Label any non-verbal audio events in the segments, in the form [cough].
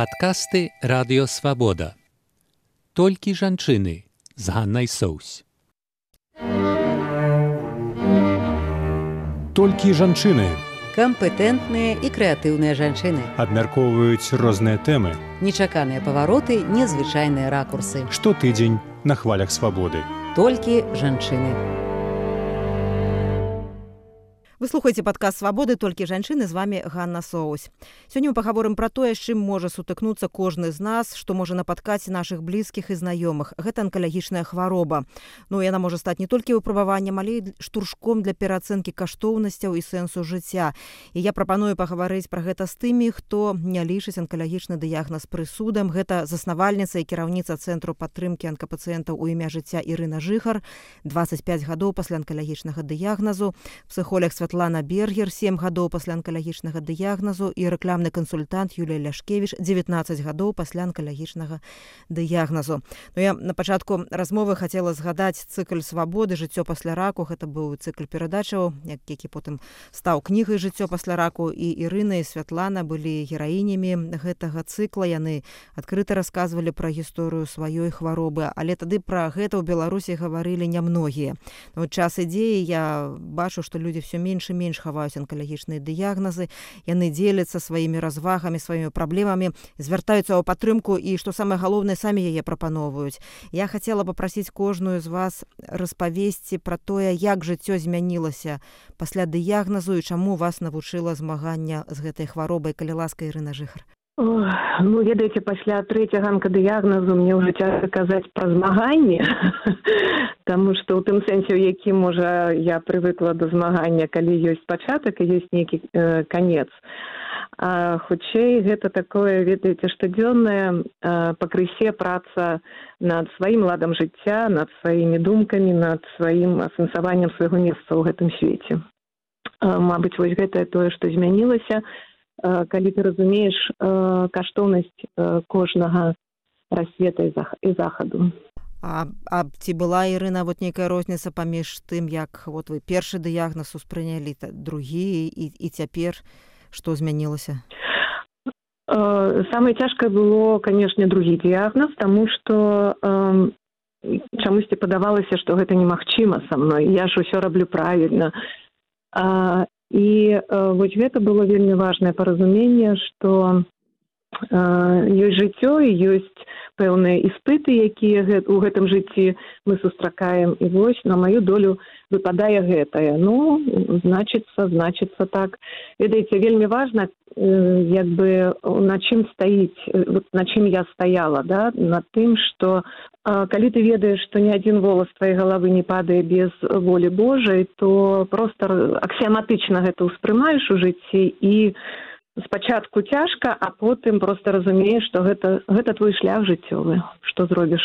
Падкасты радыёвабода. Толькі жанчыны з Ганнай Соусь. Толькі жанчыны кампетэнтныя і крэатыўныя жанчыны. абмяркоўваюць розныя тэмы. Нечаканыя павароты, незвычайныя ракурсы. Штотыдзень на хвалях свабоды. Толькі жанчыны. Вы слухаеце падказ свабоды толькі жанчыны з вами Ганна Соусь. Сёння мы пагаворым пра тое, з чым можа сутыкнуцца кожны з нас, што можа напаткаць нашых блізкіх і знаёмых. Гэта анкалагічная хвароба. Ну яна можа стаць не толькі выпрабаваннем, але і штуршком для пераацэнкі каштоўнасцяў і сэнсу жыцця. І я прапаную пагаварыць пра гэта з тымі, хто не лічыць анкалагічны дыягназ прысудам. Гэта заснавальніца і кіраўніца цэнтру падтрымкі анкапацыентаў у імя жыцця Ірына Жыхар, 25 гадоў пасля анкалагічнага дыягназу, псіхолог свят Святлана Бергер, 7 гадоў пасля анкалагічнага дыягназу і рэкламны кансультант Юлія Ляшкевіч, 19 гадоў пасля анкалагічнага дыягназу. Ну, я на пачатку размовы хацела згадаць цыкль свабоды, жыццё пасля раку. Гэта быў цыкль перадачаў, які потым стаў кнігай жыццё пасля раку і Ірына і Святлана былі гераінямі гэтага цыкла. Яны адкрыта расказвалі пра гісторыю сваёй хваробы, але тады пра гэта ў Беларусі гаварылі нямногія. Ну, час ідзеі я бачу, што людзі все менш менш і менш хаваюць анкалагічныя дыягназы яны дзеляцца сваімі развагамі сваімі праблемамі звяртаюцца ў падтрымку і што самае галоўнае самі яе прапаноўваюць я хацела папрасіць кожную з вас распавесці пра тое як жыццё змянілася пасля дыягназу і чаму вас навучыла змагання з гэтай хваробай калі ласка Ірына жыхар ну ведаеце пасля трэцяга анкадыягназу мне ўжо цяжка казаць пра змаганне [laughs] Таму што ў тым сэнсе у якім можа я прывыкла да змагання калі ёсць пачатак і ёсць нейкі э, канец. А хутчэй гэта такое ведаеце штодзённая пакрысе праца над сваім ладам жыцця над сваімі думкамі над сваім асэнсаваннем свайго месца ў гэтым свеце. Мабыць вось гэтае тое што змянілася калі ты разумееш каштоўнасць кожнага рассвета і захаду. А, а ці была Ірына вот нейкая розніца паміж тым як вот вы першы дыягназ успрынялі другі і, і цяпер што змянілася? Самае цяжкае было канешне другі дыягназ таму што э, чамусьці падавалася што гэта немагчыма са мной. Я ж усё раблю правільна. А, і э, вось гэта было вельмі важнае паразуменне што ёсць жыццё і ёсць пэўныя іспыты якія у гэтым жыцці мы сустракаем. І вось на маю долю выпадае гэтае. Ну значыцца значыцца так. Ведаеце вельмі важна як бы на чым стаіць на чым я стаяла да на тым што калі ты ведаеш што ні адзін волас твоей галавы не падае без волі Божай то просто аксіяматычна гэта ўспрымаеш у жыцці і спачатку цяжка а потым просто разумееш што гэта гэта твой шлях жыццёвы што зробіш.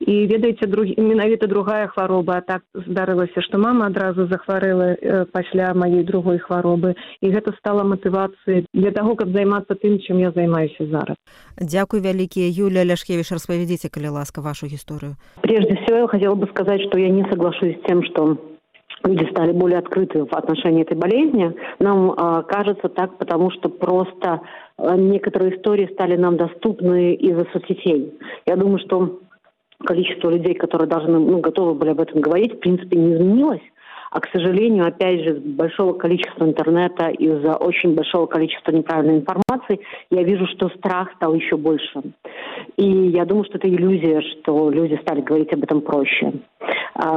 І ведаеце другі менавіта другая хвароба так здарылася што мама адразу захварэла э, пасля маёй другой хваробы. І гэта стала матывацыяй для таго каб займацца тым чым я займаюся зараз. Дзякуй вялікія юля ляшкевіш распавядзіце калі ласка вашу гісторыю. Прежде всего я хотела бы сказать что я не соглашусь с тем что люди стали более открыты в отношении этой болезни. Нам э, кажется так, потому что просто э, некоторые истории стали нам доступны из-за соцсетей. Я думаю, что количество людей, которые должны, ну, готовы были об этом говорить, в принципе, не изменилось. А, к сожалению, опять же, из большого количества интернета, из-за очень большого количества неправильной информации, я вижу, что страх стал еще больше. И я думаю, что это иллюзия, что люди стали говорить об этом проще.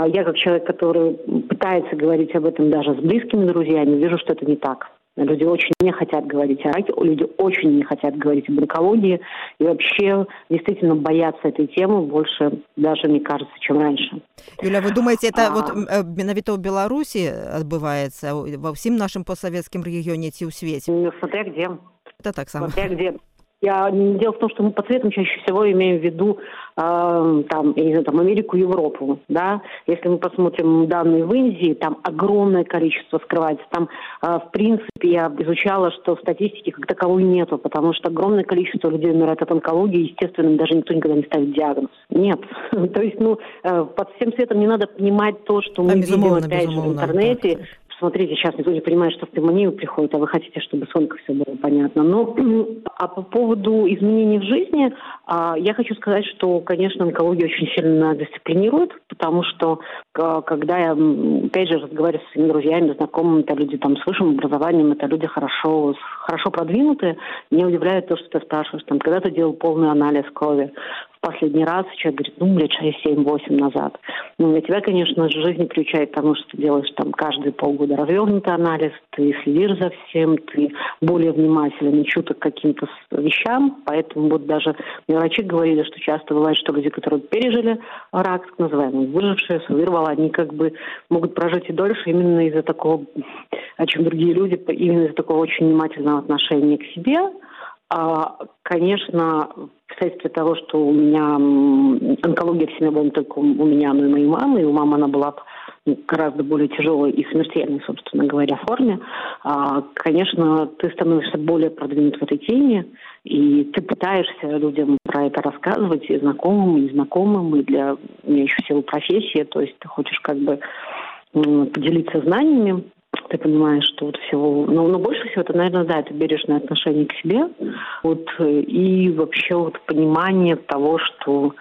Я, как человек, который пытается говорить об этом даже с близкими друзьями, вижу, что это не так. Люди очень не хотят говорить о раке, люди очень не хотят говорить об онкологии и вообще действительно боятся этой темы больше даже, мне кажется, чем раньше. Юля, вы думаете, это а... вот э, менавіта ў Беларусі адбываецца ва ўсім нашым постсавецкім рэгіёне ці ў свеце? Смотря где. Это так само. Смотря где. Я, дело в том, что мы по цветам чаще всего имеем в виду э, там, я не знаю, там, Америку, Европу. Да? Если мы посмотрим данные в Индии, там огромное количество скрывается. Там, э, в принципе, я изучала, что статистики как таковой нету, потому что огромное количество людей умирает от онкологии, естественно, даже никто никогда не ставит диагноз. Нет. [laughs] то есть, ну, э, под всем светом не надо понимать то, что мы а, видим, опять же, в интернете, смотрите, сейчас никто не понимает, что в пневмонию приходит, а вы хотите, чтобы с все было понятно. Но а по поводу изменений в жизни, а, я хочу сказать, что, конечно, онкология очень сильно дисциплинирует, потому что когда я, опять же, разговариваю со своими друзьями, знакомыми, это люди там с высшим образованием, это люди хорошо, хорошо продвинутые, меня удивляет то, что ты спрашиваешь, там, когда ты делал полный анализ крови, последний раз, человек говорит, ну, лет 6-7-8 назад. Ну, для тебя, конечно, жизнь приучает к тому, что ты делаешь там каждые полгода развернутый анализ, ты следишь за всем, ты более внимателен и чуток к каким-то вещам, поэтому вот даже мне врачи говорили, что часто бывает, что люди, которые пережили рак, так называемый, выжившие, вырвало, они как бы могут прожить и дольше именно из-за такого, о чем другие люди, именно из-за такого очень внимательного отношения к себе, конечно, вследствие того, что у меня онкология в семье была не только у меня, но и моей мамы, и у мамы она была гораздо более тяжелой и смертельной, собственно говоря, форме, а, конечно, ты становишься более продвинут в этой теме, и ты пытаешься людям про это рассказывать, и знакомым, и незнакомым, и для меня еще всего профессии, то есть ты хочешь как бы поделиться знаниями, ты понимаешь, что вот всего... Но, но больше всего это, наверное, да, это бережное отношение к себе. Вот, и вообще вот понимание того, что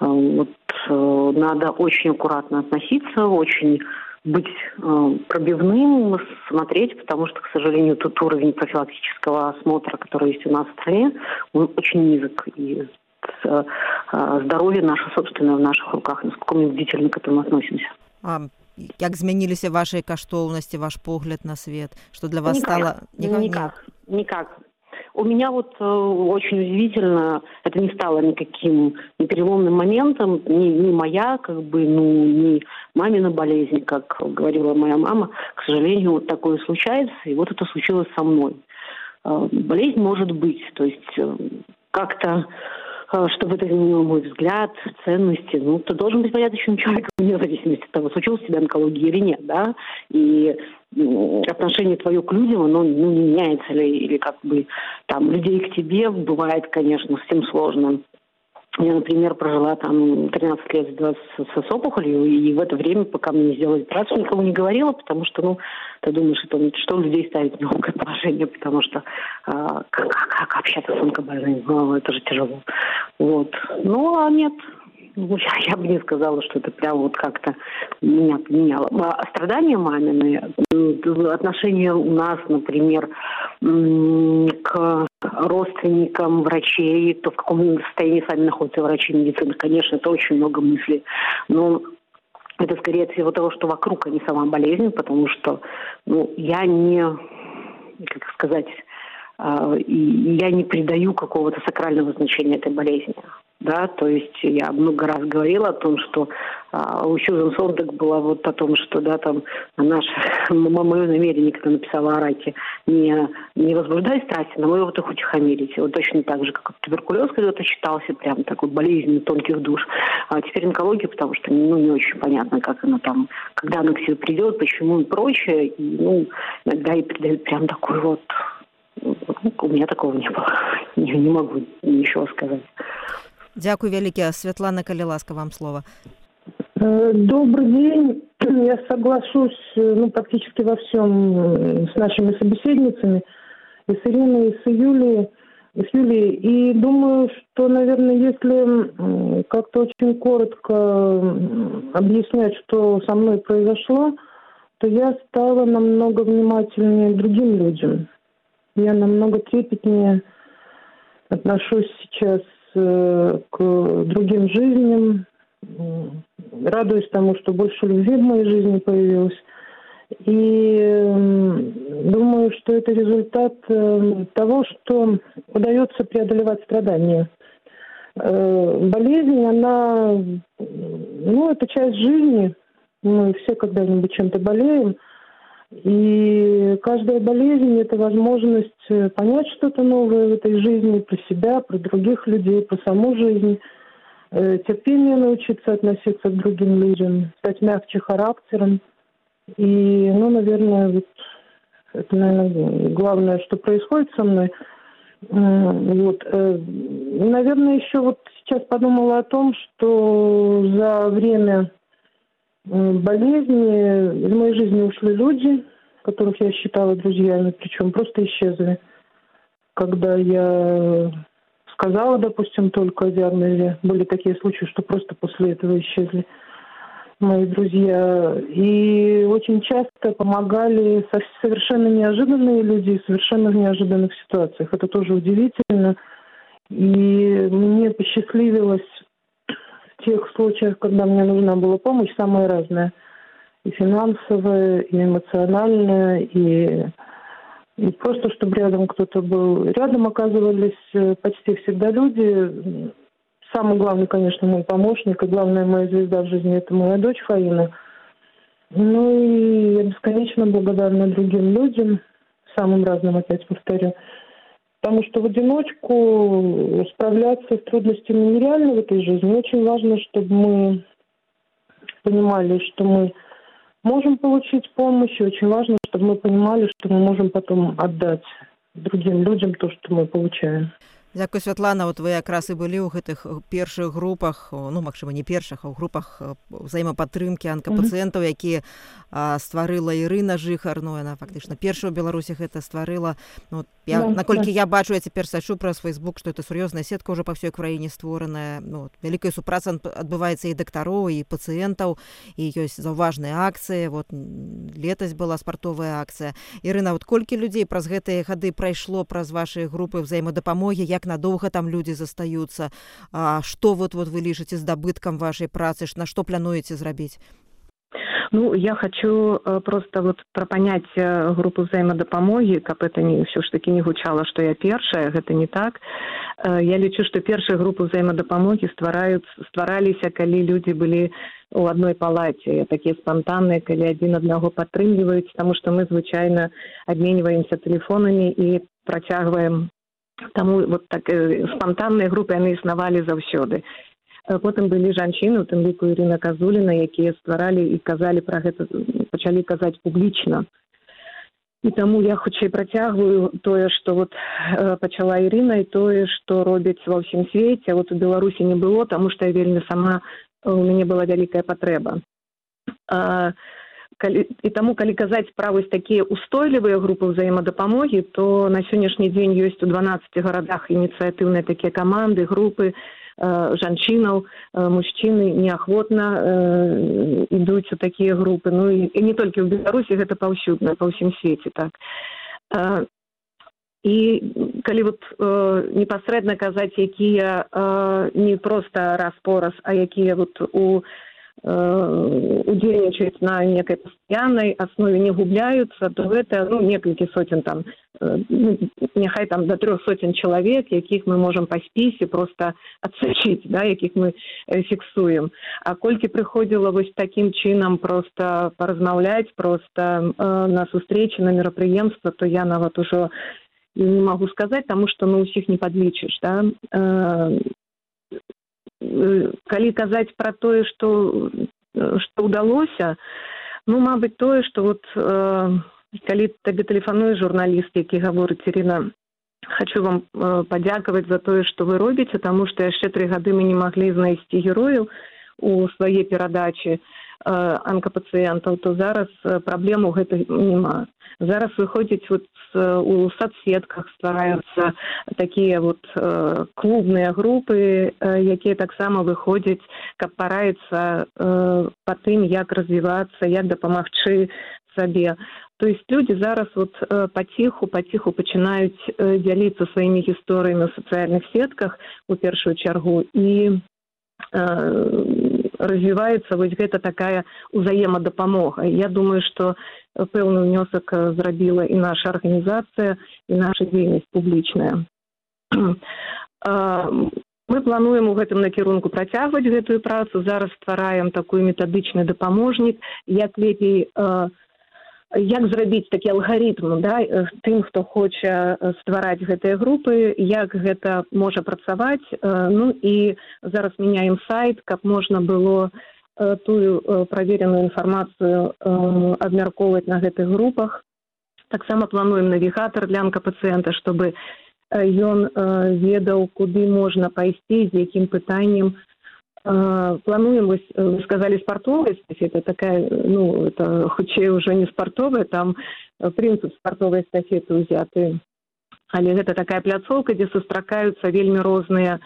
э, вот, э, надо очень аккуратно относиться, очень быть э, пробивным, смотреть, потому что, к сожалению, тот уровень профилактического осмотра, который есть у нас в стране, он очень низок. И э, здоровье наше собственное в наших руках, насколько мы бдительно к этому относимся. А як змяніліся ваши каштоўнасці ваш погляд на свет что для вас никак, стало никак никак, никак. У меня вот э, очень удивительно, это не стало никаким ни переломным моментом, ни, ни моя, как бы, ну, ни мамина болезнь, как говорила моя мама. К сожалению, вот такое случается, и вот это случилось со мной. Э, болезнь может быть, то есть э, как-то Э, чтобы это изменило мой взгляд, ценности. Ну, ты должен быть порядочным человеком, вне зависимости от того, случилась у тебя онкология или нет, да, и отношение твое к людям, оно ну, не меняется ли, или как бы там людей к тебе бывает, конечно, с тем сложно. Я, например, прожила там 13 лет с, с, с опухолью, и в это время, пока мне не сделали операцию, никому не говорила, потому что, ну, ты думаешь, что, что людей ставить в неловкое положение, потому что а, как, как общаться с онкобольным, ну, это же тяжело. Вот. Ну, а нет, ну, [laughs] я, я бы не сказала, что это прям вот как-то меня поменяло. А страдания мамины, отношения у нас, например, к родственникам врачей, то в каком состоянии сами находятся врачи медицины, конечно, это очень много мыслей. Но это скорее от всего того, что вокруг, а не сама болезнь, потому что ну, я не, как сказать, а, я не придаю какого-то сакрального значения этой болезни. Да, то есть я много раз говорила о том, что а, у Сьюзан Сондек была вот о том, что да, там наше [laughs] мое намерение, когда написала о раке, не, не возбуждай страсти, но мы его так утихомирить. Вот точно так же, как туберкулез когда-то считался прям такой болезнью тонких душ. А теперь онкология, потому что ну, не очень понятно, как она там, когда она к себе придет, почему и прочее. И, ну, иногда и придает прям такой вот у меня такого не было. [laughs] Не, не могу ничего сказать. Дякую вялікі Святлана калі ласка вам слова э, Добрый день. [clears throat] Я соглашусь э, ну, практически во всем э, с нашими собеседницами, и с Ириной, и с Юлией. И, с Юлией. и думаю, что, наверное, если как-то очень коротко объяснять, что со мной произошло, то я стала намного внимательнее к другим людям. Я намного трепетнее отношусь сейчас Э, к другим жизням. Радуюсь тому, что больше любви в моей жизни появилось. И думаю, что это результат э, того, что удается преодолевать страдания. Э, болезнь, она, ну, это часть жизни. Мы все когда-нибудь чем-то болеем – и каждая болезнь – это возможность э, понять что-то новое в этой жизни, про себя, про других людей, про саму жизнь, э, терпение научиться относиться к другим людям, стать мягче характером. И, ну, наверное, вот это, наверное, главное, что происходит со мной. Вот. Э, наверное, еще вот сейчас подумала о том, что за время болезни, из моей жизни ушли люди, которых я считала друзьями, причем просто исчезли. Когда я сказала, допустим, только о диагнозе, были такие случаи, что просто после этого исчезли мои друзья. И очень часто помогали совершенно неожиданные люди совершенно в неожиданных ситуациях. Это тоже удивительно. И мне посчастливилось тех случаях, когда мне нужна была помощь, самая разная. И финансовая, и эмоциональная, и, и просто, чтобы рядом кто-то был. Рядом оказывались э, почти всегда люди, Самый главный, конечно, мой помощник, и главная моя звезда в жизни – это моя дочь Фаина. Ну и я бесконечно благодарна другим людям, самым разным, опять повторю. Потому что в одиночку справляться с трудностями нереально в этой жизни. Очень важно, чтобы мы понимали, что мы можем получить помощь, и очень важно, чтобы мы понимали, что мы можем потом отдать другим людям то, что мы получаем. Дзякуй Святлана вот вы якраз і былі ў гэтых першых групах ну магчыма не першых а ў групах ўзаемапатрымкі анкапацыентаў якія стварыла Ірына жыхар ну яна фактычна першая ў беларусі гэта стварыла ну, я да, наколькі да. я бачу я цяпер сачу праз фейсбук что это сур'ёзная сетка ўжо па ўсёй краіне створаная ну, вялікая супраца адбываецца і дактароў і пацыентаў і ёсць заўважныя акцыі вот летась была спартовая акцыя Ірына вот колькі людзей праз гэтыя гады прайшло праз вашай групы ўзаемадапамогі як надоўга там людзі застаюцца што вот вот вы лічыце здабыткам вашай працы? На што плануеце зрабіць Ну я хочу просто вот пра паняцце групу взаемадапамогі каб это не ўсё ж таки не гучала што я першая гэта не так. Я лічу што першыя групы взаемадапамогі ствараюць ствараліся калі людзі былі у адной палаце. Такія спантанныя калі адзін аднаго падтрымліваюць таму што мы звычайна абменьваемся тэлефонамі і працягваем. Таму вот так э, спантанныя групы яны існавалі заўсёды потым былі жанчыны у тым ліку Ірына казуліна якія стваралі і казалі пра гэта пачалі казаць публічна. І таму я хутчэй працягваю тое што вот пачала Ірына і тое што робяць ва ўсім свеце вот у беларусі не было таму што я вельмі сама у мяне была вялікая патрэба. А, калі, і таму калі казаць пра вось такія устойлівыя групы ўзаемадапамогі то на сённяшні дзень ёсць у 12 гарадах ініцыятыўныя такія каманды групы Э, жанчынаў э, мужчыны неахвотна э, ідуць у такія групы. Ну і, і не толькі ў беларусі гэта паўсюдна па ўсім свеце так. І калі вот непасрэдна казаць якія не проста раз пораз а якія вот у Э, удзельнічаюць на некай пастаяннай аснове не губляюцца то гэта ну некалькі соцень там э, ну, няхай там да трох соцень чалавек якіх мы можам па спісе просто адсачыць да якіх мы э, фіксуем а колькі прыходзіла вось такім чынам просто паразмаўляць просто на сустрэчы на мерапрыемства то я нават ужо не магу сказаць таму што ну ўсіх не падлічыш да Калі казаць пра тое што што ўдалося ну мабыць тое што вот э, калі табе тэлефануе журналіст які гаворыць Ірина хочу вам э, падзякаваць за тое што вы робіце таму што яшчэ тры гады мы не маглі знайсці герою у свае перадачы анкапацыентаў то зараз праблему гэта няма зараз выходзіць вот у садсетках ствараюцца такія вот клубныя групы якія таксама выходзяць каб параіцца па тым як развівацца як дапамагчы сабе. То есть люди зараз вот паціху паціху пачынаюць дзяліцца сваімі гісторыямі ў сацыяльных сетках у першую чаргу і развіваецца вось гэта такая узаемадапамога я думаю что пэўны ўнёсак зрабіла і наша арганізацыя і наша дзейнасць публічная мы плануем у гэтым накірунку працягваць гэтую працу зараз ствараем такую метадычны дапаможнік як лепей як зрабіць такі алгарытм да, тым хто хоча ствараць гэтыя групы як гэта можа працаваць. Ну і зараз мяняем сайт каб можна было тую правереную інфармацыю абмяркоўваць на гэтых групах. Таксама плануем навігатор для анкапацыента чтобы ён ведаў куды можна пайсці з якім пытаннем плануем вы сказали спартовасць это такая ну это хутчэй уже не спартовая там прынцып спартовай эстафеты ўзяты але гэта такая пляцоўка дзе сустракаюцца вельмі розныя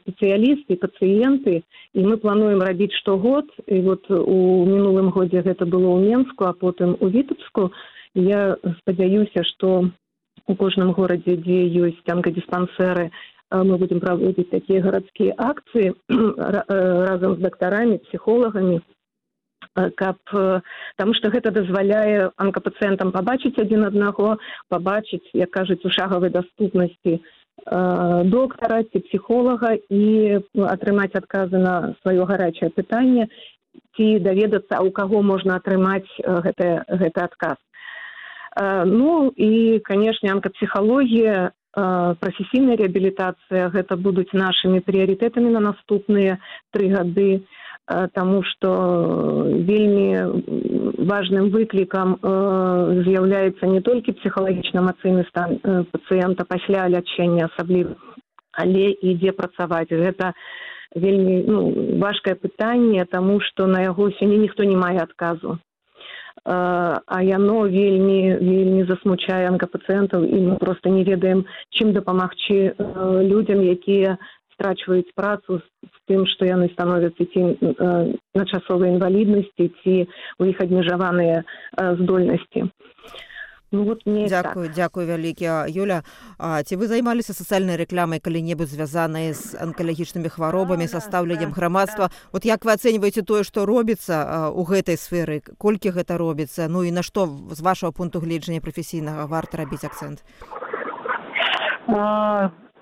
спецыялісты пацыенты і мы плануем рабіць штогод і вот у мінулым годзе гэта было ў менску а потым у вітебску я спадзяюся што у кожным горадзе дзе ёсць анкадыспансеры мы будем праводзіць такія гарадскія акцыі разам з дактарамі псіхолагамі каб таму што гэта дазваляе анкапацыентам пабачыць адзін аднаго пабачыць як кажуць у шагавай даступнасці доктара ці псіхолага і атрымаць адказы на сваё гарячае пытанне ці даведацца у каго можна атрымаць гэты, гэты адказ ну і канешне анкапсіхалогія прафесійная рэабілітацыя гэта будуць нашымі прыярытэтамі на наступныя тры гады таму што вельмі важным выклікам з'яўляецца не толькі псіхалагічна эмацыйны стан пацыента пасля лячэння асабліва але ідзе працаваць гэта вельмі ну, важкае пытанне таму што на яго сёння ніхто не мае адказу а яно вельмі вельмі засмучае анкапацыентаў і мы просто не ведаем чым дапамагчы людзям якія страчваюць працу з тым што яны становяцца ці на часовай інваліднасці ці у іх абмежаваныя здольнасці Ну, вот мне дзякую так. дзякую вялікі юля. А, ці вы займаліся сацыяльнай рэкламай калі-небудзь звязанай з анкалагічнымі хваробамі састаўленнем грамадства вот як вы ацэньваеце тое што робіцца у гэтай сферы? Колькі гэта робіцца? Ну і на што з вашего пункту гледжання прафесійнага варта рабіць акцэнт?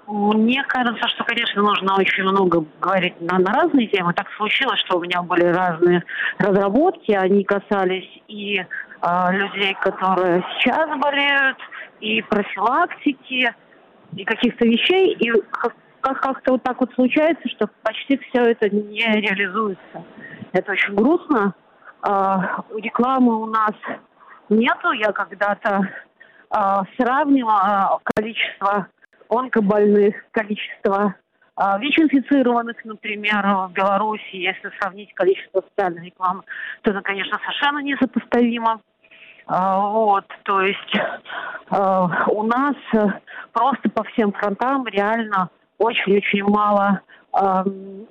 Мне кажется, что, конечно, нужно очень много говорить на, на разные темы. Так случилось, что у меня были разные разработки, они касались и людей, которые сейчас болеют, и профилактики, и каких-то вещей. И как- как-то вот так вот случается, что почти все это не реализуется. Это очень грустно. Э, рекламы у нас нету. Я когда-то э, сравнивала количество онкобольных, количество а, ВИЧ-инфицированных, например, в Беларуси, если сравнить количество социальной рекламы, то это, конечно, совершенно несопоставимо. А, вот, то есть [laughs] а, у нас просто по всем фронтам реально очень-очень мало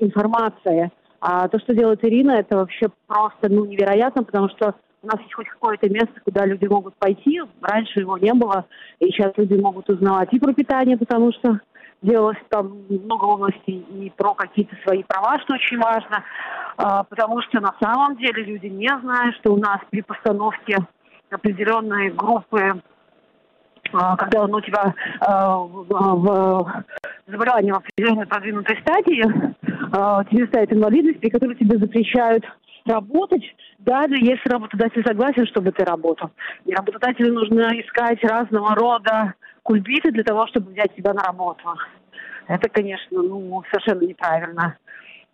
информации. А то, что делает Ирина, это вообще просто ну, невероятно, потому что у нас есть хоть какое-то место, куда люди могут пойти. Раньше его не было, и сейчас люди могут узнавать и про питание, потому что делалось там много областей и про какие-то свои права, что очень важно, а, потому что на самом деле люди не знают, что у нас при постановке определенной группы а, когда ну, у тебя а, в, заболевание в определенной продвинутой стадии, а, тебе ставят инвалидность, при которой тебе запрещают работать, даже если работодатель согласен, чтобы ты работал. И работодателю нужно искать разного рода кульбиты для того, чтобы взять тебя на работу. Это, конечно, ну, совершенно неправильно.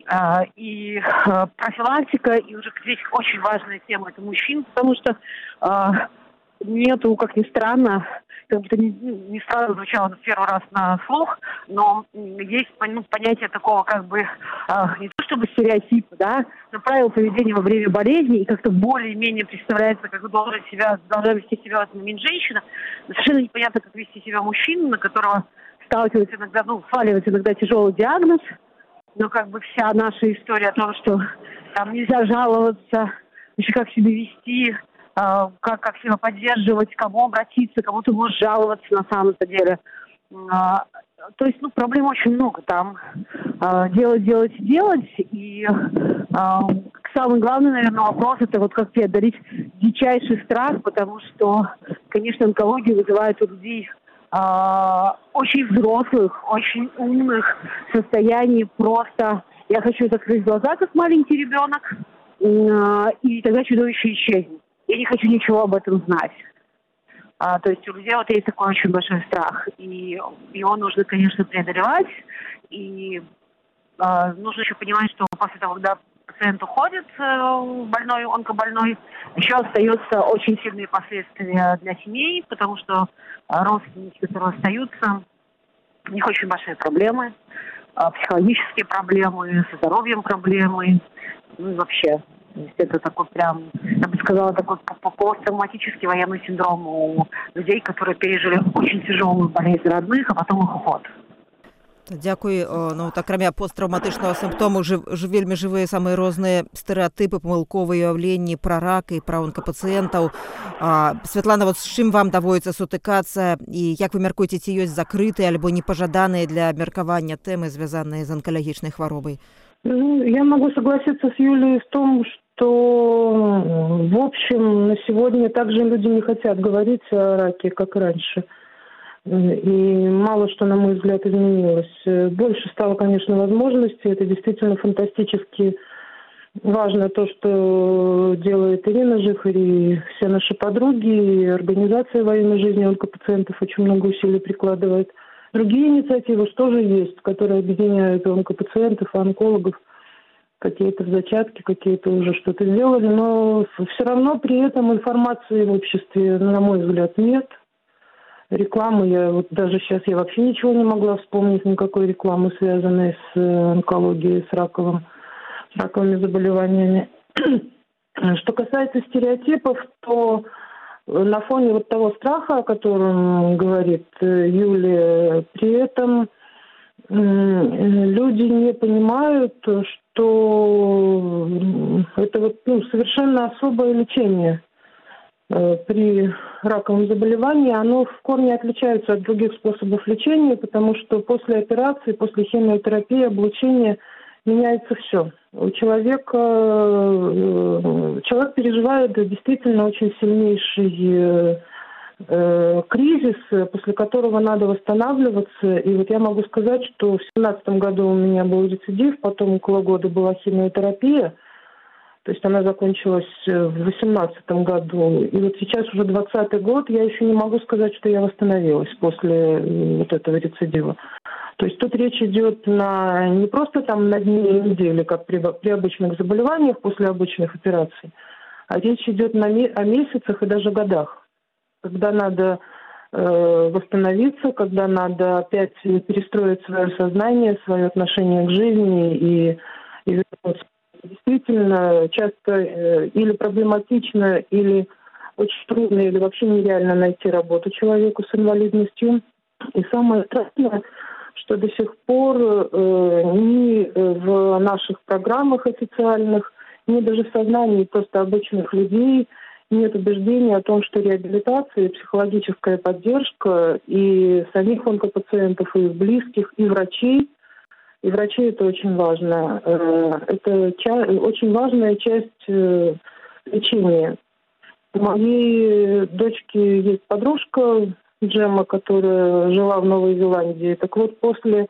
А, и а, профилактика, и уже здесь очень важная тема, это мужчин, потому что а, нету, как ни странно, как будто не, не сразу звучало в первый раз на слух, но есть ну, понятие такого как бы, э, не то чтобы стереотипа, да, но правила поведения во время болезни и как-то более-менее представляется, как должна, себя, должна вести себя в момент женщина. Но совершенно непонятно, как вести себя мужчина, на которого сталкивается иногда, ну, сваливается иногда тяжелый диагноз, но как бы вся наша история о том, что там нельзя жаловаться, еще как себя вести, а, как, как себя поддерживать, кому обратиться, кому ты можешь жаловаться на самом-то деле. А, то есть, ну, проблем очень много там. А, делать, делать, делать. И самый главный, наверное, вопрос это вот как преодолеть дичайший страх, потому что, конечно, онкология вызывает у людей очень взрослых, очень умных состояний просто я хочу закрыть глаза, как маленький ребенок, и тогда чудовище исчезнет я не хочу ничего об этом знать. А, то есть у людей вот есть такой очень большой страх, и его нужно, конечно, преодолевать, и а, нужно еще понимать, что после того, когда пациент уходит, э, больной, онкобольной, еще остаются очень сильные последствия для семей, потому что родственники, которые остаются, у них очень большие проблемы. психологические проблемы, со здоровьем проблемы, ну и вообще. То есть это такой прям, я бы сказала, такой посттравматический военный синдром у людей, которые пережили очень тяжелую болезнь родных, а потом их уход. Дзякуй ну так акрамя посттраўматычнага сімптому жыв, ж вельмі жывыя самыя розныя стэеатыпы памылковыя уяўленні пра рак і пра онкапацыентаў Святлана вот з чым вам даводіцца сутыкацца і як вы мяркуеце ці ёсць закрытыя альбо непажаданыя для абмеркавання тэмы звязаныя з анкалагічнай хваробай ну, я могу согласиться с Юлей в том что в общем на сегодня также люди не хотят говорить о раке как раньше и мало что, на мой взгляд, изменилось. Больше стало, конечно, возможностей. Это действительно фантастически важно то, что делает Ирина Жихарь и все наши подруги, и организация военной жизни онкопациентов очень много усилий прикладывает. Другие инициативы тоже есть, которые объединяют онкопациентов онкологов. Какие-то в какие-то уже что-то сделали, но все равно при этом информации в обществе, на мой взгляд, нет – рекламы. Я вот даже сейчас я вообще ничего не могла вспомнить, никакой рекламы, связанной с э, онкологией, с раковым, с раковыми заболеваниями. [clears throat] Что касается стереотипов, то на фоне вот того страха, о котором говорит э, Юлия, при этом люди не понимают, что это вот ну, совершенно особое лечение Э, при раковом заболевании, оно в корне отличается от других способов лечения, потому что после операции, после химиотерапии, облучения меняется все. У человека, э, человек переживает действительно очень сильнейший э, кризис, после которого надо восстанавливаться. И вот я могу сказать, что в 2017 году у меня был рецидив, потом около года была химиотерапия – то есть она закончилась э, в 2018 году. И вот сейчас уже 2020 год, я еще не могу сказать, что я восстановилась после вот этого рецидива. То есть тут речь идет на, не просто там на дни недели, как при, при обычных заболеваниях после обычных операций, а речь идет на, о месяцах и даже годах, когда надо э, восстановиться, когда надо опять перестроить свое сознание, свое отношение к жизни и, и вернуться действительно часто э, или проблематично, или очень трудно, или вообще нереально найти работу человеку с инвалидностью. И самое страшное, что до сих пор э, ни в наших программах официальных, ни даже в сознании просто обычных людей нет убеждения о том, что реабилитация и психологическая поддержка и самих онкопациентов, и их близких, и врачей и врачи это очень важно. Э, это очень важная часть э, лечения. У моей дочки есть подружка Джема, которая жила в Новой Зеландии. Так вот, после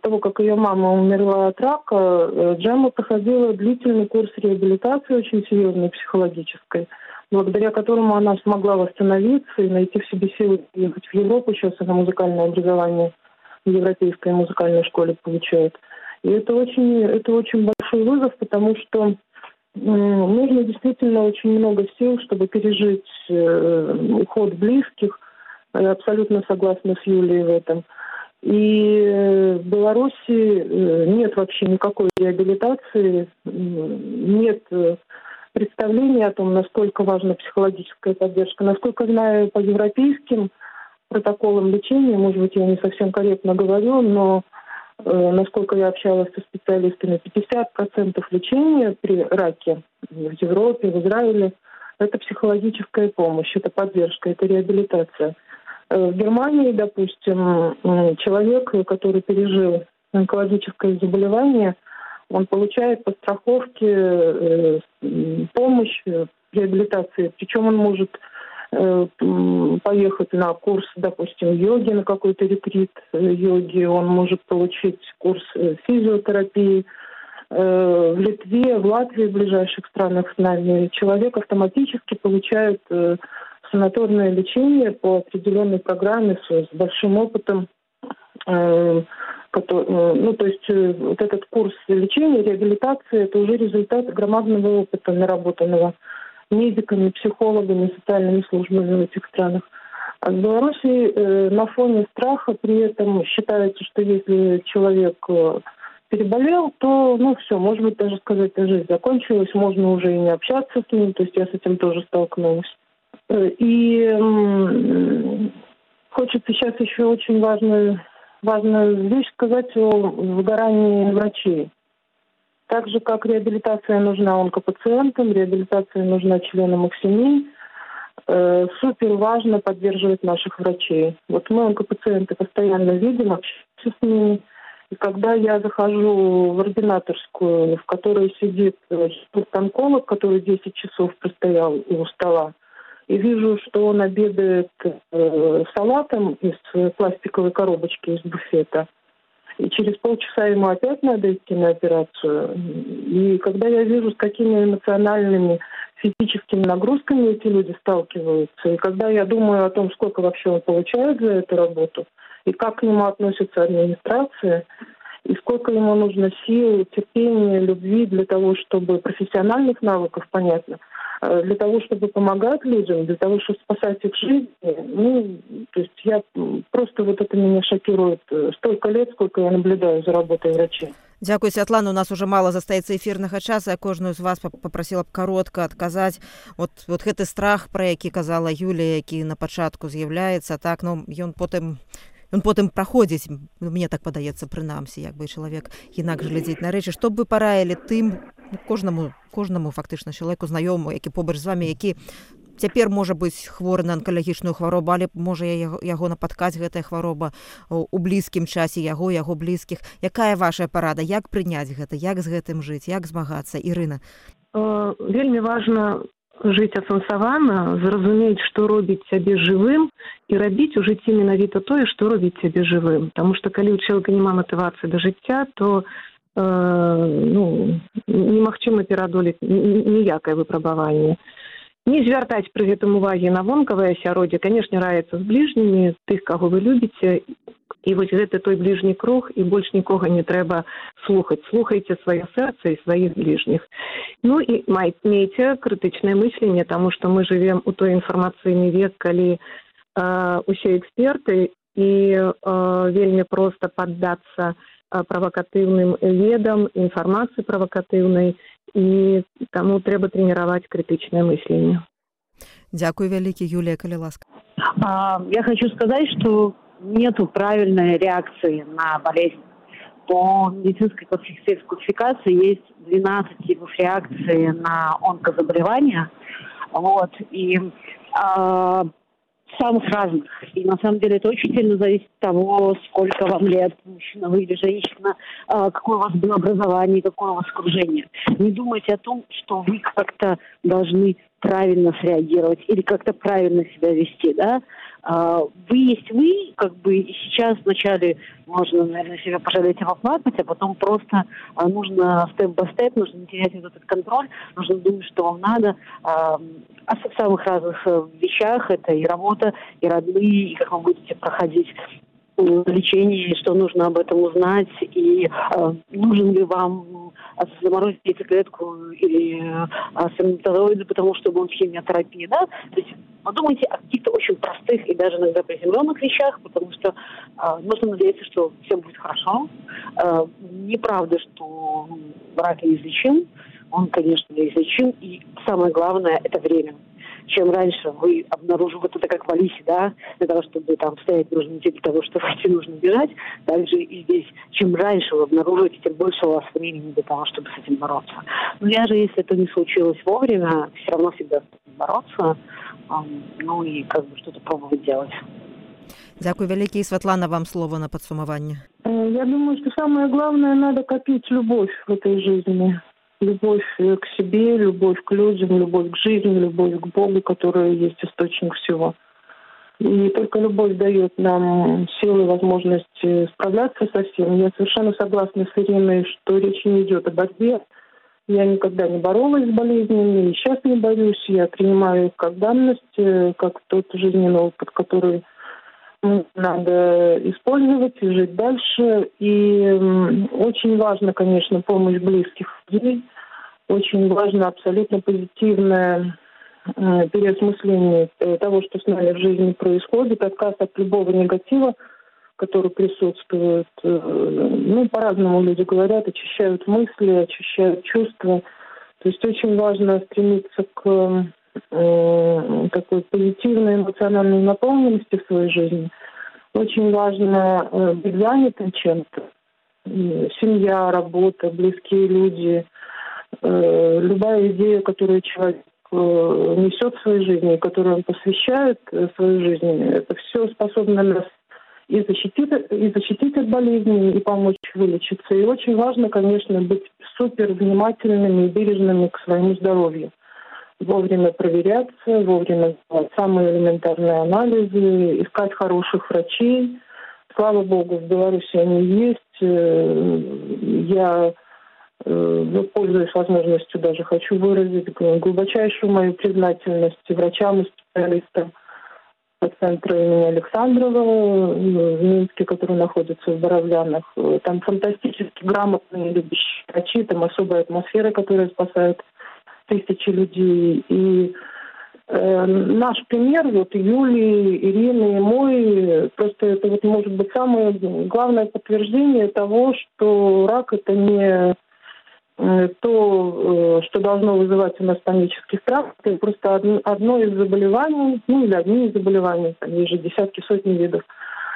того, как ее мама умерла от рака, э, Джема проходила длительный курс реабилитации, очень серьезной психологической, благодаря которому она смогла восстановиться и найти в себе силы ехать в Европу сейчас на музыкальное образование – европейской музыкальной школе получают. И это очень, это очень большой вызов, потому что нужно действительно очень много сил, чтобы пережить э, уход близких. Я абсолютно согласна с Юлией в этом. И в Беларуси э, нет вообще никакой реабилитации, нет э, представления о том, насколько важна психологическая поддержка. Насколько знаю по европейским протоколом лечения, может быть, я не совсем корректно говорю, но э, насколько я общалась со специалистами, 50% лечения при раке в Европе, в Израиле – это психологическая помощь, это поддержка, это реабилитация. Э, в Германии, допустим, человек, который пережил онкологическое заболевание, он получает по страховке э, помощь реабилитации, причем он может Э, поехать на курс, допустим, йоги, на какой-то ретрит э, йоги, он может получить курс э, физиотерапии. В Литве, в Латвии, в ближайших странах с нами, человек автоматически получает санаторное лечение по определенной программе с большим опытом. Ну, то есть вот этот курс лечения, реабилитации, это уже результат громадного опыта наработанного медиками, психологами, социальными службами в этих странах. А в Беларуси э, на фоне страха при этом считается, что если человек э, переболел, то, ну, все, может быть, даже сказать, жизнь закончилась, можно уже и не общаться с ним, то есть я с этим тоже столкнулась. Э, и э, хочется сейчас еще очень важную, важную вещь сказать о выгорании врачей. Так же, как реабилитация нужна онкопациентам, реабилитация нужна членам их семей, э, супер важно поддерживать наших врачей. Вот мы онкопациенты постоянно видим, общаемся с ними. И когда я захожу в ординаторскую, в которой сидит э, онколог, который 10 часов простоял у стола, и вижу, что он обедает э, салатом из пластиковой коробочки из буфета – и через полчаса ему опять надо идти на операцию. И когда я вижу, с какими эмоциональными, физическими нагрузками эти люди сталкиваются, и когда я думаю о том, сколько вообще он получает за эту работу, и как к нему относится администрация, и сколько ему нужно сил, терпения, любви для того, чтобы профессиональных навыков, понятно, для того, чтобы помогать людям, для того, чтобы спасать их жизни. Ну, то есть я просто вот это меня шокирует э, столько лет, сколько я наблюдаю за работой врачей. Дзякуй Святлана у нас уже мало застаецца эфірнага часа. Кожную з вас попрасіла б каротка адказаць вот вот гэты страх пра які казала Юлія які на пачатку з'яўляецца так ну ён потым ён потым праходзіць. Мне так падаецца прынамсі як бы чалавек інакш глядзець на рэчы. Што бы параілі тым кожнаму кожнаму фактычна чалавеку знаёму які побач з вами які цяпер можа быць хворы на анкалагічную хваробу але можа яго, яго нападкаць гэтая хвароба у блізкім часе яго яго блізкіх. Якая ваша парада? Як прыняць гэта? Як з гэтым жыць? Як змагацца? Ірына. Э, вельмі важна жыць асэнсавана зразумець што робіць цябе жывым і рабіць у жыцці менавіта тое што робіць цябе жывым. Таму што калі ў чалавека няма матывацыі да жыцця то Э, ну, немагчыма перадолець ніякае выпрабаванне не звяртаць пры гэтым увагі на вонкавае асяроддзе канешне раецца з бліжнімі тых каго вы любіце і вось гэты той бліжні круг і больш нікога не трэба слухаць слухайце сваё сэрца і сваіх бліжніх ну і май мейце крытычнае мысленне таму што мы жывем у той інфармацыйны век калі э, усе эксперты і э, вельмі проста паддацца правакатыўным ведам інфармацыі правакатыўнай і таму трэба трэніраваць крытычнае мысленне Дякую вялікі Юлія калі ласка я хочу сказать что нету правильной реакции на болезнь по медицинской классификации есть 12 типов реакции на онкозаболевания вот и а, самых разных. И на самом деле это очень сильно зависит от того, сколько вам лет, мужчина вы или женщина, а, какое у вас было образование, какое у вас окружение. Не думайте о том, что вы как-то должны правильно среагировать или как-то правильно себя вести, да. А, вы есть вы, как бы сейчас вначале можно, наверное, себя пожалеть и поплакать, а потом просто а, нужно степ-бай-степ, нужно не терять вот этот контроль, нужно думать, что вам надо, о самых разных э, вещах, это и работа, и родные, и как вы будете проходить лечение, что нужно об этом узнать, и э, нужен ли вам заморозить яйцеклетку или э, сперматозоиды, потому что будет химиотерапия, да? То есть подумайте о каких-то очень простых и даже иногда приземленных вещах, потому что э, нужно надеяться, что все будет хорошо. Э, неправда, что ну, рак неизлечим, он, конечно, неизлечим, и самое главное – это время чем раньше вы обнаружили, вот это как в Алисе, да, для того, чтобы там стоять нужно идти, для того, чтобы [laughs] идти нужно бежать, также и здесь. Чем раньше вы обнаруживаете, тем больше у вас времени для того, чтобы с этим бороться. Но я же, если это не случилось вовремя, все равно всегда бороться, ну и как бы что-то пробовать делать. Дякую вялікі Святлана вам слово на подсумаванне. Э, я думаю, что самое главное надо копить любовь в этой жизни любовь к себе, любовь к людям, любовь к жизни, любовь к Богу, которая есть источник всего. И только любовь дает нам силы и возможность справляться со всем. Я совершенно согласна с Ириной, что речь не идет о борьбе. Я никогда не боролась с болезнями, и сейчас не борюсь. Я принимаю их как данность, как тот жизненный опыт, который надо использовать и жить дальше. И очень важно, конечно, помощь близких людей. Очень важно абсолютно позитивное переосмысление того, что с нами в жизни происходит, отказ от любого негатива, который присутствует. Э, ну, по-разному люди говорят, очищают мысли, очищают чувства. То есть очень важно стремиться к э, такой позитивной эмоциональной наполненности в своей жизни. Очень важно э, быть занятым чем-то. Семья, работа, близкие люди, э, любая идея, которую человек несет в своей жизни, которую он посвящает своей жизни, это все способно нас и защитить, и защитить от болезни, и помочь вылечиться. И очень важно, конечно, быть супер внимательными и бережными к своему здоровью. Вовремя проверяться, вовремя делать самые элементарные анализы, искать хороших врачей. Слава богу, в Беларуси они есть. Э, я э, пользуясь возможностью, даже хочу выразить глубочайшую мою признательность врачам и специалистам – центра имени Александрова в Минске, который находится в Боровлянах. Там фантастически грамотные любящие врачи, там особая атмосфера, которая спасает тысячи людей. И э, наш пример, вот Юлии, Ирины и мой, просто это вот может быть самое главное подтверждение того, что рак это не Э, то, э, что должно вызывать у нас панический страх, это просто одно из заболеваний, ну или одни из заболеваний, там есть же десятки, сотни видов.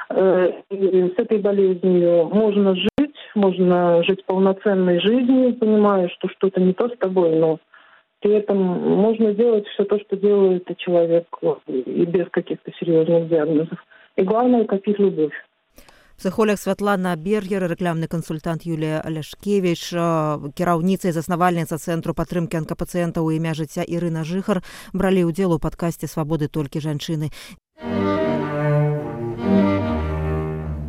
Э, и с этой болезнью можно жить, можно жить полноценной жизнью, понимая, что что-то не то с тобой, но при этом можно делать все то, что делает человек, и без каких-то серьезных диагнозов. И главное – копить любовь. псіхолог Святлана Бергер, рэкламны кансультант Юлія Аляшкевіч, кіраўніца і заснавальніца цэнтру падтрымкі анкапацыентаў у імя жыцця Ірына Жыхар бралі ўдзел у падкасці свабоды толькі жанчыны.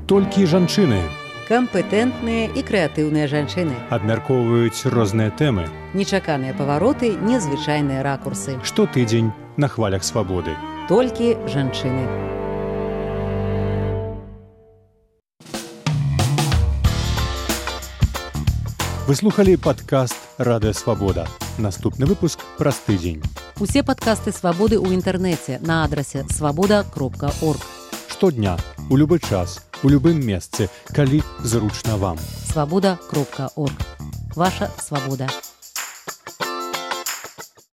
Толькі жанчыны Кампетэнтныя і крэатыўныя жанчыны. абмяркоўваюць розныя тэмы. Нечаканыя павароты, незвычайныя ракурсы. Штотыдзень на хвалях свабоды. Толькі жанчыны. Вы слухали падкаст радыё свабода. Наступны выпуск праз тыдзень. Усе падкасты свабоды ў інтэрнэце на адрасе свабода кропка орг. Штодня, у любы час, у любым месцы, калі зручна вам. Свабода кропка. Ваша свабода.